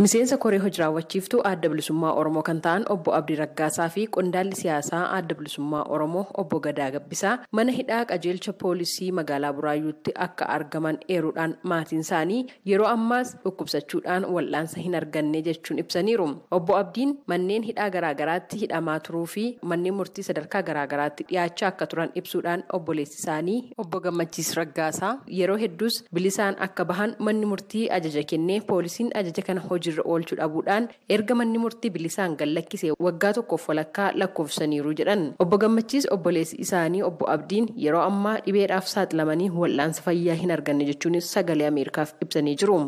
Miseensa koree hojii raawwachiiftuu adda bilisummaa Oromoo kan ta'an obbo Abdii Raggaasaa fi qondaalli siyaasaa adda bilisummaa Oromoo obbo Gadaa Gabbisaa mana hidhaa qajeelcha poolisii magaalaa Buraayyuutti akka argaman eeruudhaan maatiin isaanii yeroo ammaas dhukkubsachuudhaan wal'aansa hin arganne jechuun ibsaniiru. Obbo Abdiin manneen hidhaa garaagaraatti hidhamaa turuu fi manneen murtii sadarkaa garaagaraatti dhiyaachaa akka turan ibsuudhaan obboleessi isaanii obbo Gammachiis Raggaasaa yeroo hedduus bilisaan akka bahan manni murtii ajaja kennee poolisiin ajaja kana hojiirra oolchuu dhabuudhaan erga manni murtii bilisaan gallakkisee waggaa tokkoof walakkaa lakkoofsaniiru jedhan. Obbo Gammachiis obboleessi isaanii obbo Abdiin yeroo ammaa dhibeedhaaf saaxilamanii wal'aansa fayyaa hin arganne jechuunis sagalee Ameerikaaf ibsanii jiru.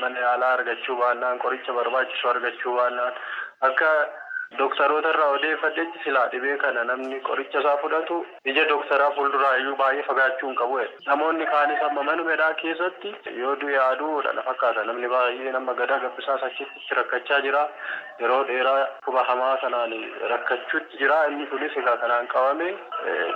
mana yaalaa argachuu baannaan qoricha barbaachisu argachuu baannaan akka dooktaroota irraa odeeffadhetti silaa dhibee kana namni qoricha isaa fudhatu ija dooktaraa fuulduraa iyyuu baay'ee fagaachuu hin qabu. Namoonni kaanis amma manumedhaa keessatti yoo du'e aduudha na fakkaata namni baay'ee nama gadaa gabbisaas achitti rakkachaa jira. Yeroo dheeraa dhukkuba hamaa kanaan rakkachuutti jira inni kunis egaa kanaan qabame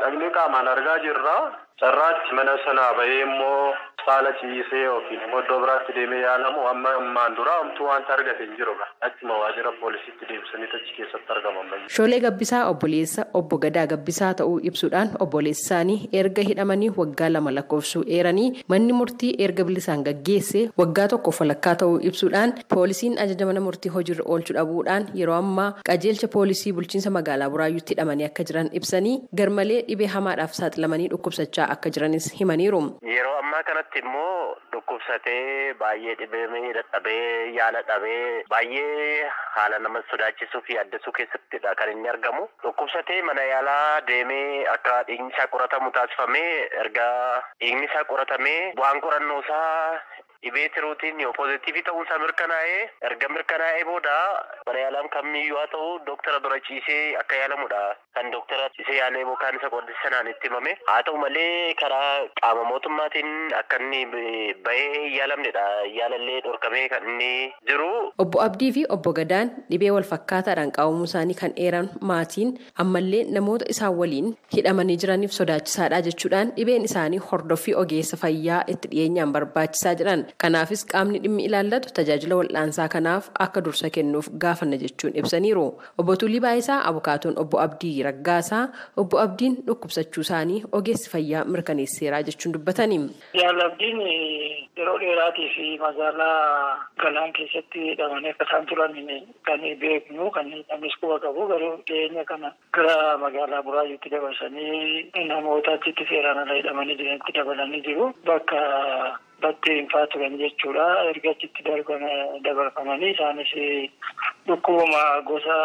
dhaqnee qaamaan argaa jirra. Carraatti mana sanaa bahee immoo saala ciisee yookiin immoo biraatti deemee yaalamu amma ammaan dura homtuu wanta argate hin jiru. Achuma waajjira poolisiitti deebisanii achi keessatti argaman. Shoolee Gabbisaa obboleessa obbo Gadaa Gabbisaa ta'uu ibsuudhaan obboleessi isaanii erga hidhamanii waggaa lama lakkoofsuu eeranii manni murtii erga bilisaan gaggeesse waggaa tokkoof walakkaa ta'uu ibsuudhaan poolisiin ajaja mana murtii hojiirra oolchuu dhabuudhaan yeroo ammaa qajeelcha poolisii bulchiinsa magaalaa Buraayyuutti hidhamanii akka jiran ibsanii garmalee dhibee hamaadhaaf saaxilamanii dhukkubsachaa akka jiranis himaniiru. Yeroo ammaa kanatti immoo dhukkubsatee baay'ee dhibee dadhabee yaala dhabee baay'ee haala nama sodaachisuu fi addasuu keessattidha kan inni argamu. Dhukkubsatee mana yaalaa deemee akka dhiigni isaa qoratamu taasifamee erga dhiigni isaa qoratamee bu'aan qorannoo isaa dhibee tiruutiin yoo poozitiivii ta'uun isaa mirkanaa'ee erga mirkanaa'ee booda mana yaalaan kamiyyuu haa ta'u dooktara bira ciisee akka yaalamudha kan dooktara ciisee yaalee yookaan isa qondissanaan itti himame haa ta'u malee karaa qaama mootummaatiin akka inni bahee yaalamnedha yaalallee dhorkamee kan inni jiru. Obbo Abdii fi obbo Gadaan dhibee wal fakkaataadhaan qabamuu isaanii kan eeran maatiin ammallee namoota isaan waliin hidhamanii jiraniif sodaachisaadha jechuudhaan dhibeen isaanii hordoffii ogeessa fayyaa itti dhiyeenyaan barbaachisaa jedhan. Kanaafis qaamni dhimmi ilaallatu tajaajila wal'aansaa kanaaf akka dursa kennuuf gaafanna jechuun ibsaniiru. Obbo Tulii Baayisaa Abukaatoon obbo Abdii Raggaasaa obbo Abdiin dhukkubsachuu isaanii ogeessi fayyaa mirkaneesseeraa jechuun dubbatani. Yaala Abdiin yeroo dheeraatii fi magaalaa galaan keessatti hidhamanii akka isaan turan kan beeknu kan namnis quba qabu garuu dhiyeenya kana gara magaalaa Buraayyuutti dabarsanii namoota achitti seeraan ala hidhamanii jiranitti dabalanii jiru. Bakka battee hin faa turan jechuudha. Erga achitti dabarfamanii isaanis dhukkubuma gosa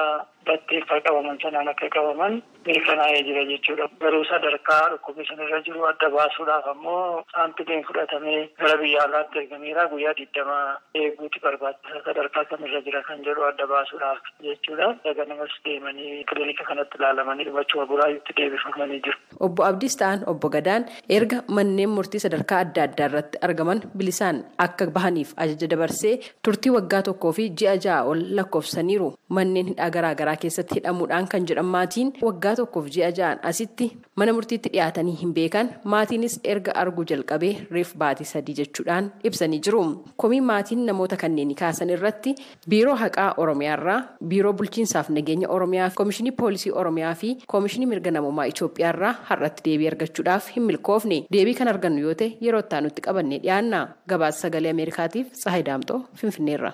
batteeffaa qabaman sanaan akka qabaman mirkanaa'ee jira jechuudha. Garuu sadarkaa dhukkubni sanarra jiru adda baasuudhaaf ammoo saampileen fudhatamee gara biyya alaatti ergameera guyyaa digdama eeguutti barbaachisa sadarkaa kamirra jira kan jedhu adda baasuudhaaf jechuudha. Daga namas deemanii kilinika kanatti ilaalamanii dhumachuma buraayyuutti deebifamanii jiru. Obbo Abdiis ta'an obbo Gadaan erga manneen murtii sadarkaa adda addaa irratti argaman bilisaan akka bahaniif ajaja dabarsee turtii waggaa tokkoo fi ji'a ja'a ol lakkoofsaniiru manneen hidhaa garaagaraa keessatti hidhamuudhaan kan jedhan maatiin waggaa tokkoof ji'a ja'an asitti mana murtiitti dhiyaatanii hin beekan maatiinis erga arguu jalqabee reef baatii sadii jechuudhaan ibsanii jiru. Komii maatiin namoota kanneen kaasan irratti biiroo haqaa oromiyaarraa biiroo bulchiinsaaf nageenya oromiyaa koomishinii poolisii oromiyaa fi koomishinii mirga namummaa Itoophiyaarraa har'atti deebii argachuudhaaf hin milkoofne deebii kan argannu yoo ta'e yeroo itti aanutti qabannee dhiyaanna gabaasa sagalee ameerikaatiif tsahayi daamxoo finfinneerra.